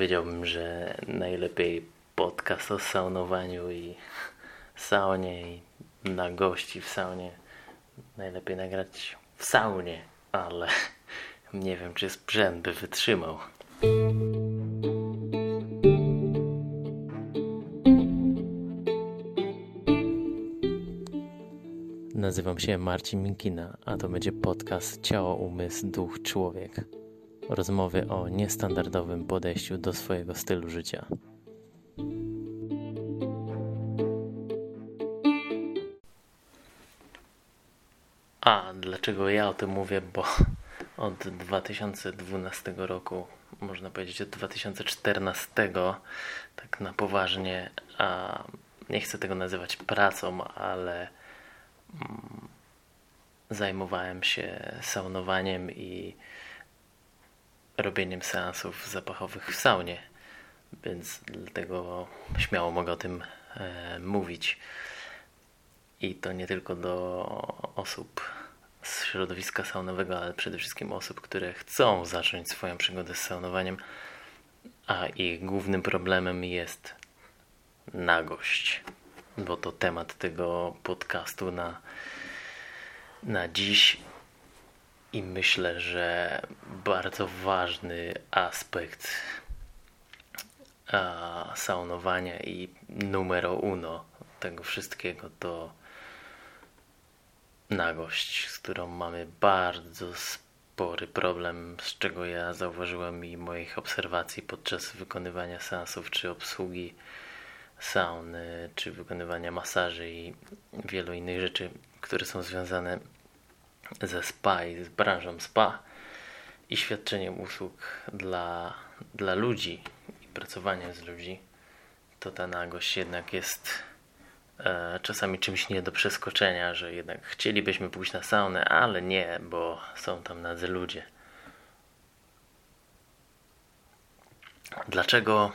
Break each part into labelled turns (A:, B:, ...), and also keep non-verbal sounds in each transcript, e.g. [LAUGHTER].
A: powiedziałbym, że najlepiej podcast o saunowaniu i saunie i na gości w saunie. Najlepiej nagrać w saunie, ale nie wiem, czy sprzęt by wytrzymał. Nazywam się Marcin Minkina, a to będzie podcast Ciało, Umysł, Duch, Człowiek. Rozmowy o niestandardowym podejściu do swojego stylu życia. A dlaczego ja o tym mówię? Bo od 2012 roku, można powiedzieć od 2014, tak na poważnie, a nie chcę tego nazywać pracą, ale mm, zajmowałem się saunowaniem i robieniem seansów zapachowych w saunie, więc dlatego śmiało mogę o tym e, mówić. I to nie tylko do osób z środowiska saunowego, ale przede wszystkim osób, które chcą zacząć swoją przygodę z saunowaniem, a ich głównym problemem jest nagość, bo to temat tego podcastu na, na dziś i myślę, że bardzo ważny aspekt a, saunowania i numero uno tego wszystkiego to nagość, z którą mamy bardzo spory problem, z czego ja zauważyłem i moich obserwacji podczas wykonywania seansów czy obsługi sauny, czy wykonywania masaży i wielu innych rzeczy, które są związane ze spa i z branżą spa i świadczeniem usług dla, dla ludzi i pracowaniem z ludzi, to ta nagość jednak jest e, czasami czymś nie do przeskoczenia, że jednak chcielibyśmy pójść na saunę, ale nie, bo są tam nadzy ludzie. Dlaczego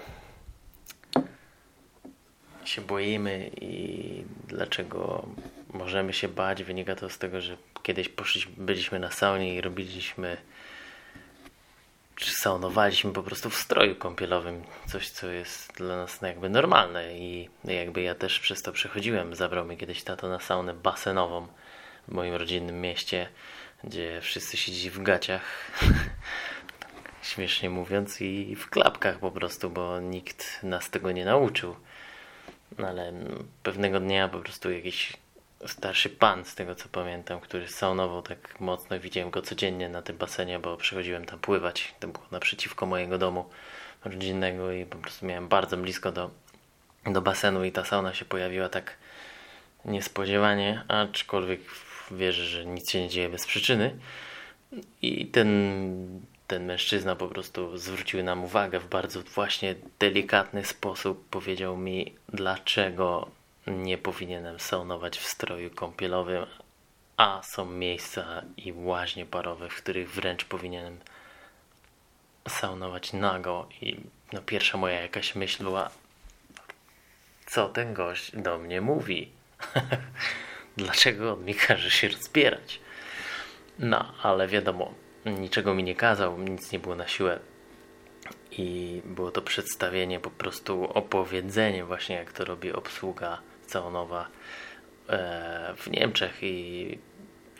A: się boimy i dlaczego możemy się bać, wynika to z tego, że kiedyś poszliśmy, byliśmy na saunie i robiliśmy czy saunowaliśmy po prostu w stroju kąpielowym, coś co jest dla nas jakby normalne i jakby ja też przez to przechodziłem. Zabrał mnie kiedyś tato na saunę basenową w moim rodzinnym mieście, gdzie wszyscy siedzi w gaciach, [LAUGHS] śmiesznie mówiąc, i w klapkach po prostu, bo nikt nas tego nie nauczył. No ale pewnego dnia po prostu jakiś starszy pan, z tego co pamiętam, który saunował tak mocno. Widziałem go codziennie na tym basenie, bo przychodziłem tam pływać. To było naprzeciwko mojego domu rodzinnego i po prostu miałem bardzo blisko do, do basenu i ta sauna się pojawiła tak niespodziewanie, aczkolwiek wierzę, że nic się nie dzieje bez przyczyny. I ten, ten mężczyzna po prostu zwrócił nam uwagę w bardzo właśnie delikatny sposób. Powiedział mi, dlaczego nie powinienem saunować w stroju kąpielowym, a są miejsca i łaźnie parowe, w których wręcz powinienem saunować nago. I no, pierwsza moja jakaś myśl była, co ten gość do mnie mówi? [LAUGHS] Dlaczego on mi każe się rozbierać? No, ale wiadomo, niczego mi nie kazał, nic nie było na siłę. I było to przedstawienie, po prostu opowiedzenie, właśnie jak to robi obsługa saunowa e, w Niemczech i,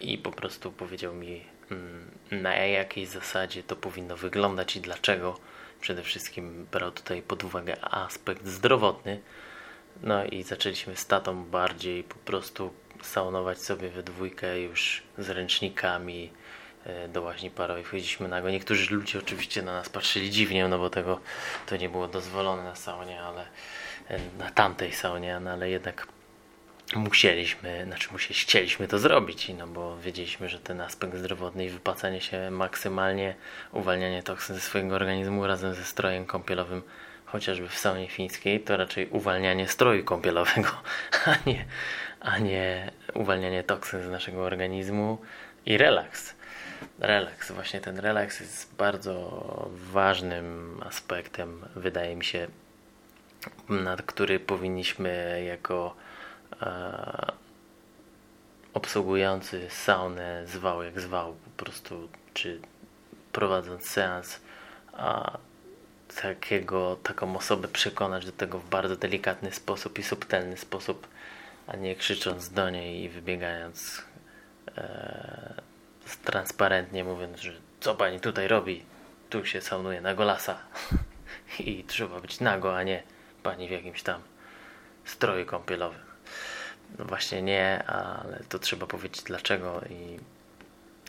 A: i po prostu powiedział mi mm, na jakiej zasadzie to powinno wyglądać i dlaczego. Przede wszystkim brał tutaj pod uwagę aspekt zdrowotny. No i zaczęliśmy z tatą bardziej po prostu saunować sobie we dwójkę już z ręcznikami e, do łaźni parowej. Wchodziliśmy na go. Niektórzy ludzie oczywiście na nas patrzyli dziwnie, no bo tego to nie było dozwolone na saunie, ale na tamtej saunie, no ale jednak musieliśmy, znaczy musieli, chcieliśmy to zrobić, no bo wiedzieliśmy, że ten aspekt zdrowotny i wypłacanie się maksymalnie, uwalnianie toksyn ze swojego organizmu razem ze strojem kąpielowym, chociażby w saunie fińskiej, to raczej uwalnianie stroju kąpielowego, [LAUGHS] a nie, a nie uwalnianie toksyn z naszego organizmu i relaks. Relaks, właśnie ten relaks jest bardzo ważnym aspektem, wydaje mi się, nad który powinniśmy jako e, obsługujący saunę zwał jak zwał po prostu, czy prowadząc seans, a takiego, taką osobę przekonać do tego w bardzo delikatny sposób i subtelny sposób, a nie krzycząc do niej i wybiegając e, transparentnie, mówiąc, że co pani tutaj robi? Tu się saunuje na golasa [LAUGHS] i trzeba być nago, a nie pani w jakimś tam stroju kąpielowym. No właśnie nie, ale to trzeba powiedzieć dlaczego i,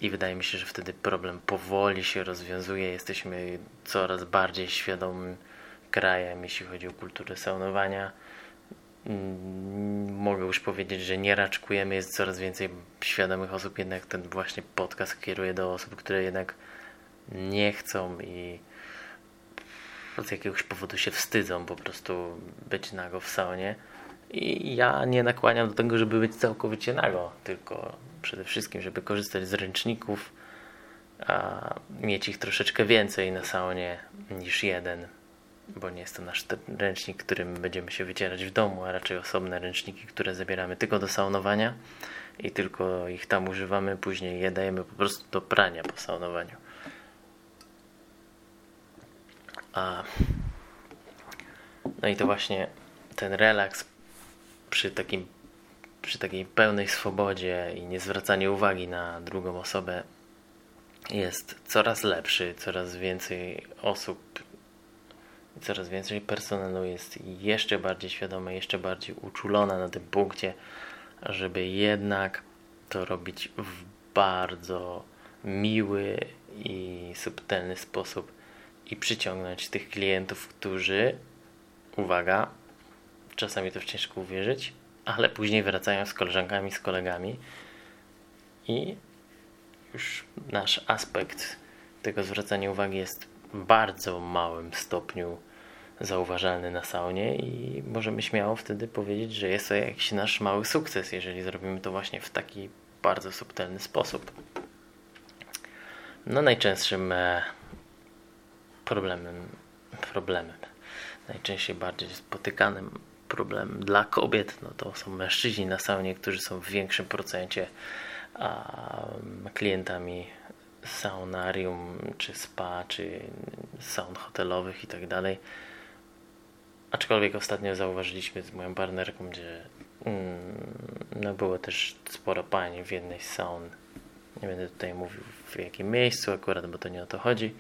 A: i wydaje mi się, że wtedy problem powoli się rozwiązuje. Jesteśmy coraz bardziej świadomym krajem, jeśli chodzi o kulturę saunowania. Mm, mogę już powiedzieć, że nie raczkujemy, jest coraz więcej świadomych osób, jednak ten właśnie podcast kieruje do osób, które jednak nie chcą i z jakiegoś powodu się wstydzą po prostu być nago w saunie. I ja nie nakłaniam do tego, żeby być całkowicie nago, tylko przede wszystkim, żeby korzystać z ręczników, a mieć ich troszeczkę więcej na saunie niż jeden, bo nie jest to nasz ręcznik, którym będziemy się wycierać w domu, a raczej osobne ręczniki, które zabieramy tylko do saunowania i tylko ich tam używamy, później je dajemy po prostu do prania po saunowaniu. A, no i to właśnie ten relaks przy, takim, przy takiej pełnej swobodzie i nie zwracaniu uwagi na drugą osobę jest coraz lepszy, coraz więcej osób, coraz więcej personelu jest jeszcze bardziej świadome, jeszcze bardziej uczulona na tym punkcie, żeby jednak to robić w bardzo miły i subtelny sposób i przyciągnąć tych klientów, którzy, uwaga, czasami to ciężko uwierzyć, ale później wracają z koleżankami, z kolegami i już nasz aspekt tego zwracania uwagi jest w bardzo małym stopniu zauważalny na saunie i możemy śmiało wtedy powiedzieć, że jest to jakiś nasz mały sukces, jeżeli zrobimy to właśnie w taki bardzo subtelny sposób. No najczęstszym e, problemem, problemem, najczęściej bardziej spotykanym problemem dla kobiet, no to są mężczyźni na saunie, którzy są w większym procencie a, klientami saunarium, czy spa, czy saun hotelowych i tak dalej. Aczkolwiek ostatnio zauważyliśmy z moją partnerką, gdzie mm, no było też sporo pań w jednej z saun. Nie będę tutaj mówił w jakim miejscu akurat, bo to nie o to chodzi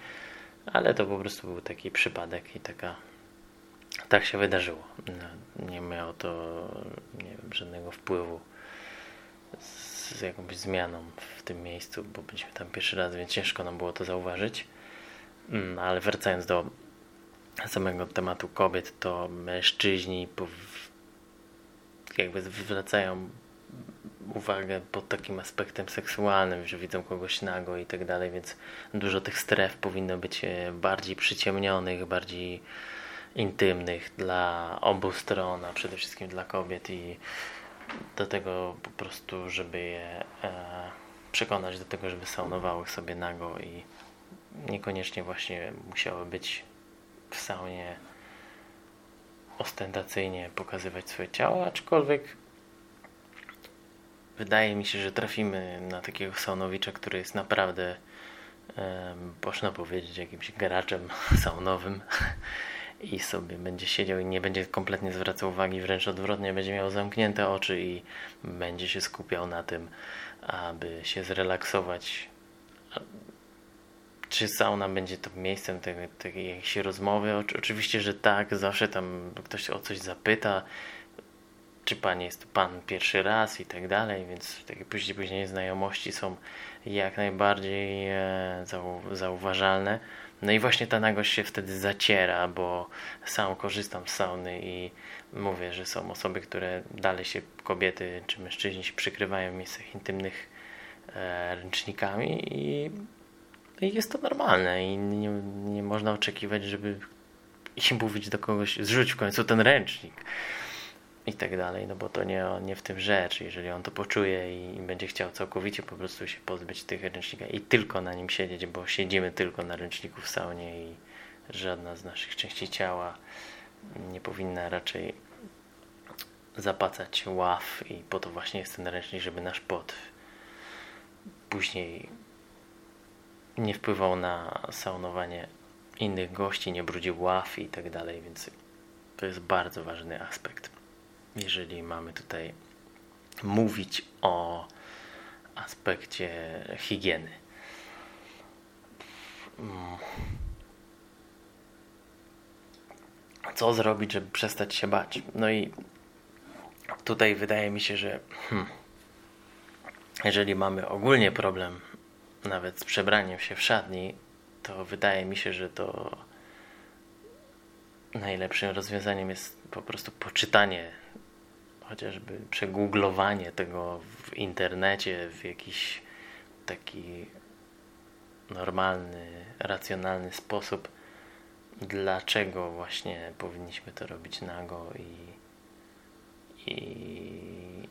A: ale to po prostu był taki przypadek i taka tak się wydarzyło. No, nie miało to nie wiem, żadnego wpływu z, jakąś zmianą w tym miejscu, bo byliśmy tam pierwszy raz, więc ciężko nam było to zauważyć. Mm, ale wracając do samego tematu kobiet, to mężczyźni jakby zwracają uwagę pod takim aspektem seksualnym, że widzą kogoś nago i tak dalej, więc dużo tych stref powinno być e, bardziej przyciemnionych, bardziej intymnych dla obu stron, a przede wszystkim dla kobiet i do tego po prostu, żeby je e, przekonać do tego, żeby saunowały sobie nago i niekoniecznie właśnie musiały być w saunie ostentacyjnie pokazywać swoje ciało, aczkolwiek wydaje mi się, że trafimy na takiego saunowicza, który jest naprawdę, e, można powiedzieć, jakimś graczem [LAUGHS] saunowym [LAUGHS] i sobie będzie siedział i nie będzie kompletnie zwracał uwagi, wręcz odwrotnie, będzie miał zamknięte oczy i będzie się skupiał na tym, aby się zrelaksować. Czy sauna będzie to miejscem takiej jakiejś rozmowy? Oczywiście, że tak, zawsze tam ktoś o coś zapyta, czy pan jest pan pierwszy raz i tak dalej, więc takie później, później znajomości są jak najbardziej e, zauważalne. No i właśnie ta nagość się wtedy zaciera, bo sam korzystam z sauny i mówię, że są osoby, które dalej się kobiety czy mężczyźni się przykrywają w miejscach intymnych e, ręcznikami i, i jest to normalne i nie, nie można oczekiwać, żeby im mówić do kogoś, zrzuć w końcu ten ręcznik i tak dalej, no bo to nie, nie w tym rzecz. Jeżeli on to poczuje i, i, będzie chciał całkowicie po prostu się pozbyć tych ręcznika i tylko na nim siedzieć, bo siedzimy tylko na ręczniku w saunie i żadna z naszych części ciała nie powinna raczej zapacać ław i po to właśnie jest ten ręcznik, żeby nasz pot później nie wpływał na saunowanie innych gości, nie brudził ław i tak dalej, więc to jest bardzo ważny aspekt. Jeżeli mamy tutaj mówić o aspekcie higieny. Mm. Co zrobić, żeby przestać się bać? No i tutaj wydaje mi się, że hmm, jeżeli mamy ogólnie problem nawet z przebraniem się w szatni, to wydaje mi się, że to najlepszym rozwiązaniem jest po prostu poczytanie, chociażby przegooglowanie tego w internecie w jakiś taki normalny, racjonalny sposób, dlaczego właśnie powinniśmy to robić nago i, i,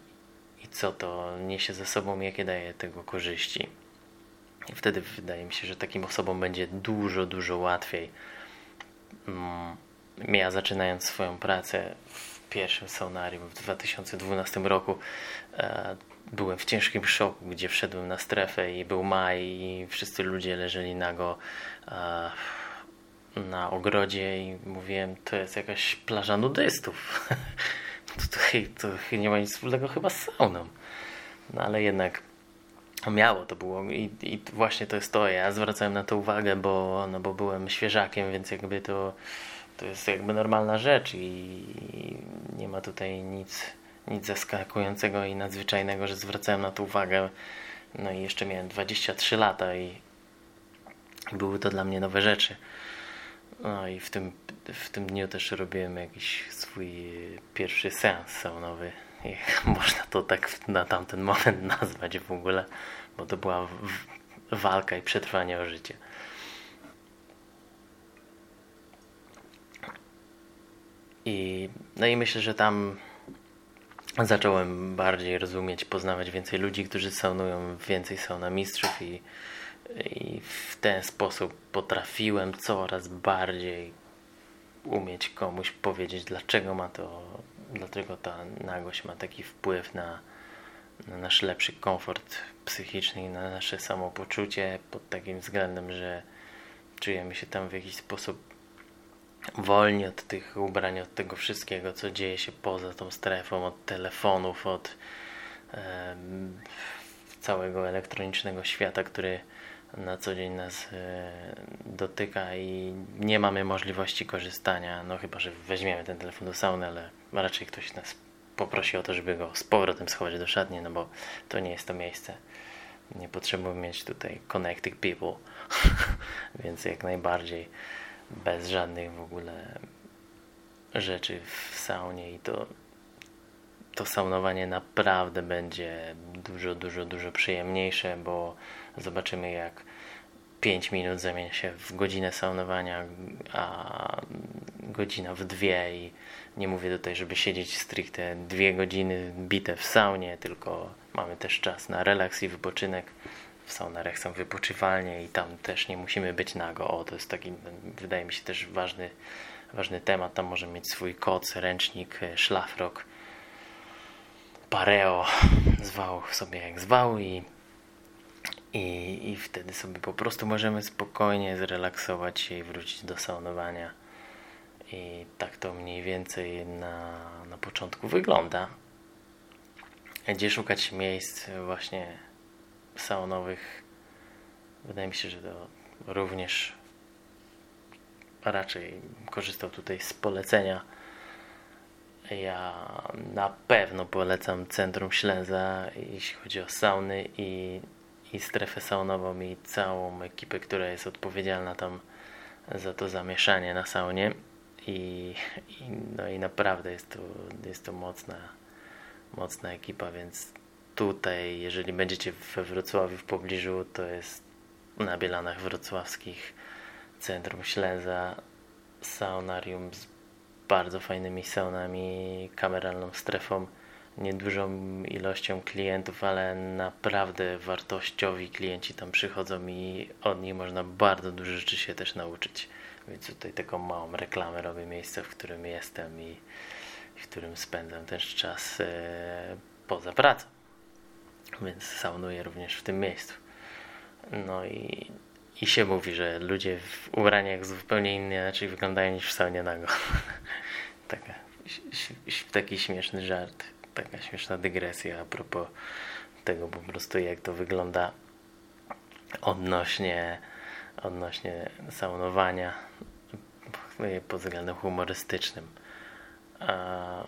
A: i co to niesie ze sobą, jakie daje tego korzyści. I wtedy wydaje mi się, że takim osobom będzie dużo, dużo łatwiej. Mm, ja zaczynając swoją pracę w pierwszym saunarium w 2012 roku e, byłem w ciężkim szoku, gdzie wszedłem na strefę i był maj i wszyscy ludzie leżeli nago e, na ogrodzie i mówiłem, to jest jakaś plaża nudystów. [LAUGHS] Tutaj to nie ma nic wspólnego chyba z sauną. No ale jednak miało to było i, i właśnie to jest to. Ja zwracałem na to uwagę, bo, no bo byłem świeżakiem, więc jakby to, to jest jakby normalna rzecz i ma tutaj nic, nic zaskakującego i nadzwyczajnego, że zwracałem na to uwagę. No i jeszcze miałem 23 lata i były to dla mnie nowe rzeczy. No i w tym, w tym dniu też robiłem jakiś swój pierwszy seans saunowy [LAUGHS] można to tak na tamten moment [LAUGHS] nazwać w ogóle, bo to była walka i przetrwanie o życie. I, no i myślę, że tam zacząłem bardziej rozumieć, poznawać więcej ludzi, którzy saunują, więcej sauna mistrzów i, i w ten sposób potrafiłem coraz bardziej umieć komuś powiedzieć, dlaczego ma to dlatego ta nagość ma taki wpływ na, na nasz lepszy komfort psychiczny i na nasze samopoczucie pod takim względem, że czujemy się tam w jakiś sposób wolni od tych ubrań, od tego wszystkiego, co dzieje się poza tą strefą, od telefonów, od e, całego elektronicznego świata, który na co dzień nas e, dotyka i nie mamy możliwości korzystania, no chyba, że weźmiemy ten telefon do sauny, ale raczej ktoś nas poprosi o to, żeby go z powrotem schować do szatni, no bo to nie jest to miejsce. Nie potrzebujemy mieć tutaj connecting people, [LAUGHS] więc jak najbardziej bez żadnych w ogóle rzeczy w saunie i to to saunowanie naprawdę będzie dużo, dużo, dużo przyjemniejsze, bo zobaczymy jak 5 minut zamienia się w godzinę saunowania, a godzina w dwie i nie mówię tutaj, żeby siedzieć stricte dwie godziny bite w saunie, tylko mamy też czas na relaks i wypoczynek. W saunarach są wypoczywalnie i tam też nie musimy być nago. O, to jest taki, wydaje mi się też ważny, ważny temat. Tam możemy mieć swój koc, ręcznik, szlafrok, pareo, zwał sobie jak zwał i i, I wtedy sobie po prostu możemy spokojnie zrelaksować się i wrócić do saunowania. I tak to mniej więcej na, na początku wygląda. Gdzie szukać miejsc właśnie saunowych? Wydaje mi się, że to również raczej korzystał tutaj z polecenia. Ja na pewno polecam Centrum Ślęza, jeśli chodzi o sauny i i strefę saunową i całą ekipę, która jest odpowiedzialna tam za to zamieszanie na saunie i, i, no i naprawdę jest to, jest to mocna, mocna ekipa, więc tutaj jeżeli będziecie we Wrocławiu w pobliżu to jest na Bielanach Wrocławskich Centrum Ślęza saunarium z bardzo fajnymi saunami, kameralną strefą niedużą ilością klientów, ale naprawdę wartościowi klienci tam przychodzą i od nich można bardzo dużo rzeczy się też nauczyć. Więc tutaj taką małą reklamę robię miejsca, w którym jestem i w którym spędzam też czas e, poza pracą. Więc saunuję również w tym miejscu. No i i się mówi, że ludzie w ubraniach zupełnie inaczej wyglądają niż w saunie nago. [LAUGHS] Taka, taki śmieszny żart, taka śmieszna dygresja a propos tego po prostu jak to wygląda odnośnie, odnośnie saunowania pod względem humorystycznym. A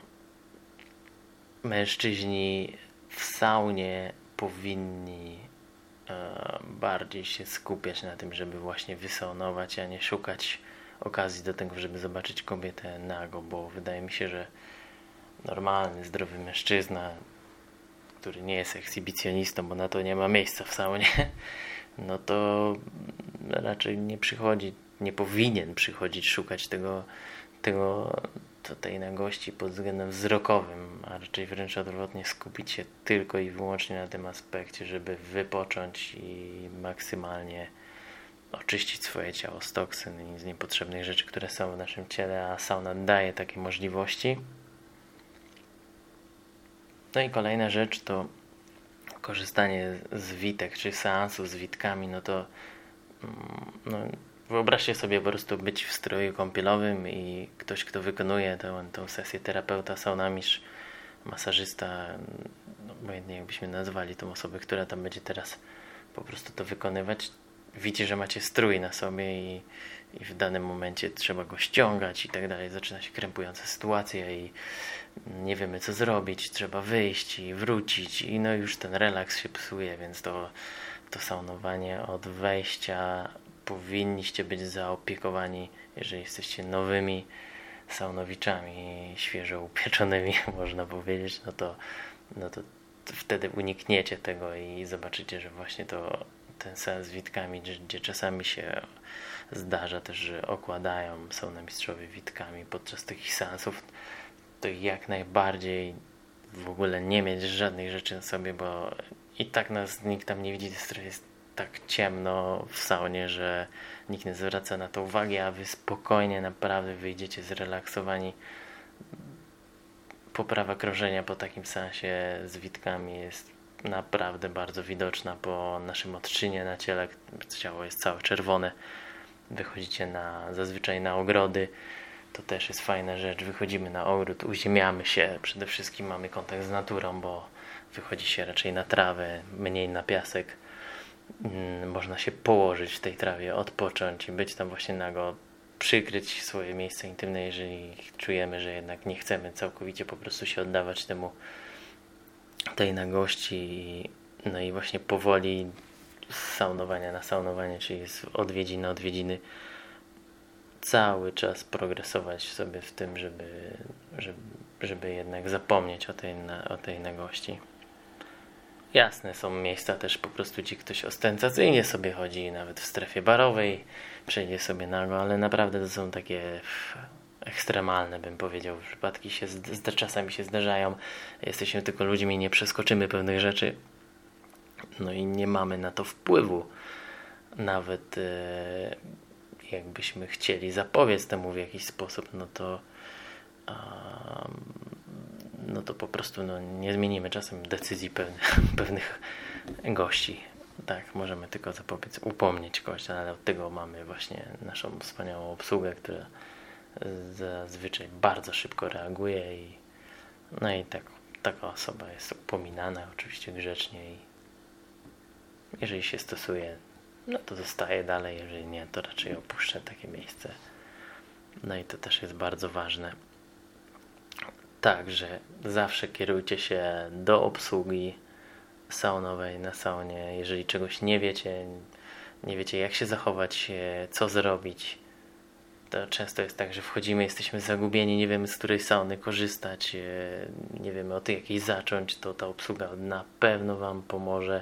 A: mężczyźni w saunie powinni e, bardziej się skupiać na tym, żeby właśnie wysaunować, a nie szukać okazji do tego, żeby zobaczyć kobietę nago, bo wydaje mi się, że normalny, zdrowy mężczyzna, który nie jest ekshibicjonistą, bo na to nie ma miejsca w saunie, [LAUGHS] no to raczej nie przychodzi, nie powinien przychodzić szukać tego, tego tej nagości pod względem wzrokowym, a raczej wręcz odwrotnie skupić się tylko i wyłącznie na tym aspekcie, żeby wypocząć i maksymalnie oczyścić swoje ciało z toksyn i z niepotrzebnych rzeczy, które są w naszym ciele, a sauna daje takie możliwości. No i kolejna rzecz to korzystanie z witek, czy seansów z witkami, no to mm, no, Wyobraźcie sobie po prostu być w stroju kąpielowym i ktoś, kto wykonuje tę, tę sesję terapeuta, saunamistrz, masażysta, no, obojętnie jakbyśmy nazwali tą osobę, która tam będzie teraz po prostu to wykonywać, widzi, że macie strój na sobie i, i w danym momencie trzeba go ściągać i tak dalej. Zaczyna się krępująca sytuacja i nie wiemy co zrobić, trzeba wyjść i wrócić i no już ten relaks się psuje, więc to, to saunowanie od wejścia powinniście być zaopiekowani, jeżeli jesteście nowymi saunowiczami, świeżo upieczonymi, [LAUGHS] można powiedzieć, no to, no to wtedy unikniecie tego i zobaczycie, że właśnie to ten seans z witkami, gdzie, gdzie czasami się zdarza też, że okładają saunomistrzowie witkami podczas tych seansów, to jak najbardziej w ogóle nie mieć żadnych rzeczy na sobie, bo i tak nas nikt tam nie widzi, to jest tak ciemno w saunie, że nikt nie zwraca na to uwagi, a wy spokojnie naprawdę wyjdziecie zrelaksowani. Poprawa krążenia po takim sensie z witkami jest naprawdę bardzo widoczna po naszym odczynie na ciele. Ciało jest całe czerwone. Wychodzicie na, zazwyczaj na ogrody. To też jest fajna rzecz. Wychodzimy na ogród, uziemiamy się. Przede wszystkim mamy kontakt z naturą, bo wychodzi się raczej na trawę, mniej na piasek można się położyć w tej trawie, odpocząć i być tam właśnie nago, przykryć swoje miejsce intymne, jeżeli czujemy, że jednak nie chcemy całkowicie po prostu się oddawać temu tej nagości no i właśnie powoli z saunowania na saunowanie, czyli z odwiedzin na odwiedziny cały czas progresować sobie w tym, żeby, żeby, żeby jednak zapomnieć o tej, o tej nagości. Jasne, są miejsca też po prostu, gdzie ktoś ostentacyjnie sobie chodzi, nawet w strefie barowej przejdzie sobie nago, ale naprawdę to są takie ekstremalne, bym powiedział. Przypadki się czasami się zdarzają. Jesteśmy tylko ludźmi, nie przeskoczymy pewnych rzeczy. No i nie mamy na to wpływu. Nawet e, jakbyśmy chcieli zapobiec temu w jakiś sposób, no to no to po prostu no, nie zmienimy czasem decyzji pewnych, [LAUGHS] pewnych gości. Tak, możemy tylko zapobiec, upomnieć kogoś, ale od tego mamy właśnie naszą wspaniałą obsługę, która zazwyczaj bardzo szybko reaguje i no i tak, taka osoba jest upominana oczywiście grzecznie i jeżeli się stosuje, no to zostaje dalej, jeżeli nie, to raczej opuszcza takie miejsce. No i to też jest bardzo ważne. Także zawsze kierujcie się do obsługi saunowej na saunie. Jeżeli czegoś nie wiecie, nie wiecie jak się zachować, co zrobić, to często jest tak, że wchodzimy, jesteśmy zagubieni, nie wiemy z której sauny korzystać, e, nie wiemy od jakiej zacząć, to ta obsługa na pewno Wam pomoże.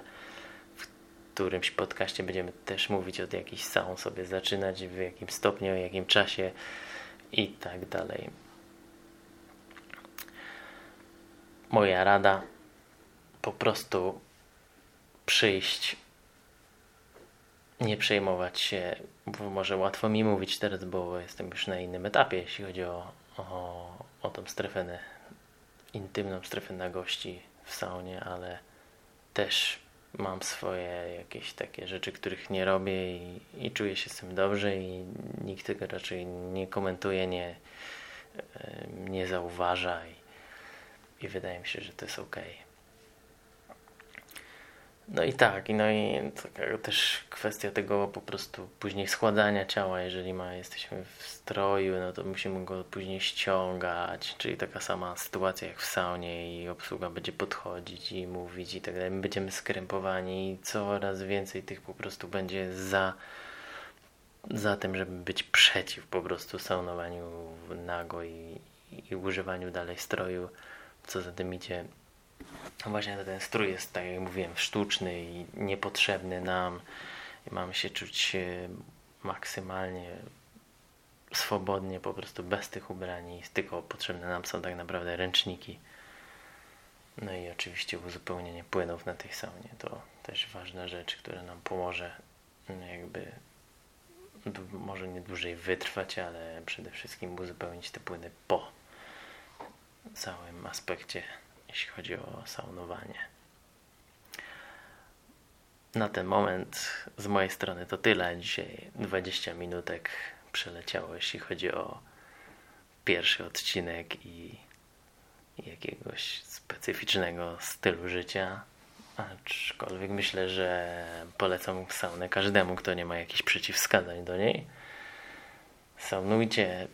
A: W którymś podcaście będziemy też mówić od jakichś saun sobie zaczynać, w jakim stopniu, w jakim czasie i tak dalej. Moja rada po prostu przyjść, nie przejmować się, bo może łatwo mi mówić teraz, bo jestem już na innym etapie, jeśli chodzi o, o, o tą strefę, intymną strefę na gości w saunie, ale też mam swoje jakieś takie rzeczy, których nie robię i, i czuję się z tym dobrze i nikt tego raczej nie komentuje, nie, e, nie zauważa i, wydaje mi się, że to jest ok. No i tak, no i też kwestia tego po prostu później składania ciała, jeżeli ma, jesteśmy w stroju, no to musimy go później ściągać, czyli taka sama sytuacja jak w saunie i obsługa będzie podchodzić i mówić i tak dalej. My będziemy skrępowani i coraz więcej tych po prostu będzie za, za tym, żeby być przeciw po prostu saunowaniu nago i, i używaniu dalej stroju, co za tym idzie no właśnie ten strój jest, tak jak mówiłem, sztuczny i niepotrzebny nam. I mamy się czuć e, maksymalnie swobodnie, po prostu bez tych ubrań. Tylko potrzebne nam są tak naprawdę ręczniki. No i oczywiście uzupełnienie płynów na tej saunie to też ważna rzecz, która nam pomoże no jakby może nie dłużej wytrwać, ale przede wszystkim uzupełnić te płyny po całym aspekcie jeśli chodzi o saunowanie. Na ten moment z mojej strony to tyle. Dzisiaj 20 minutek przeleciało, jeśli chodzi o pierwszy odcinek i jakiegoś specyficznego stylu życia. Aczkolwiek myślę, że polecam saunę każdemu, kto nie ma jakichś przeciwwskazań do niej. Saunujcie,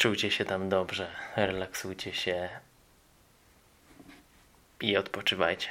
A: czujcie się tam dobrze, relaksujcie się, i odpoczywajcie.